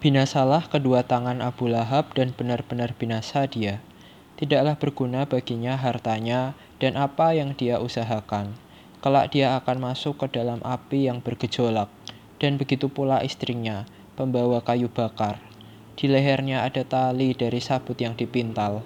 Binasalah kedua tangan Abu Lahab dan benar-benar binasa dia. Tidaklah berguna baginya hartanya dan apa yang dia usahakan. Kelak dia akan masuk ke dalam api yang bergejolak. Dan begitu pula istrinya, pembawa kayu bakar. Di lehernya ada tali dari sabut yang dipintal.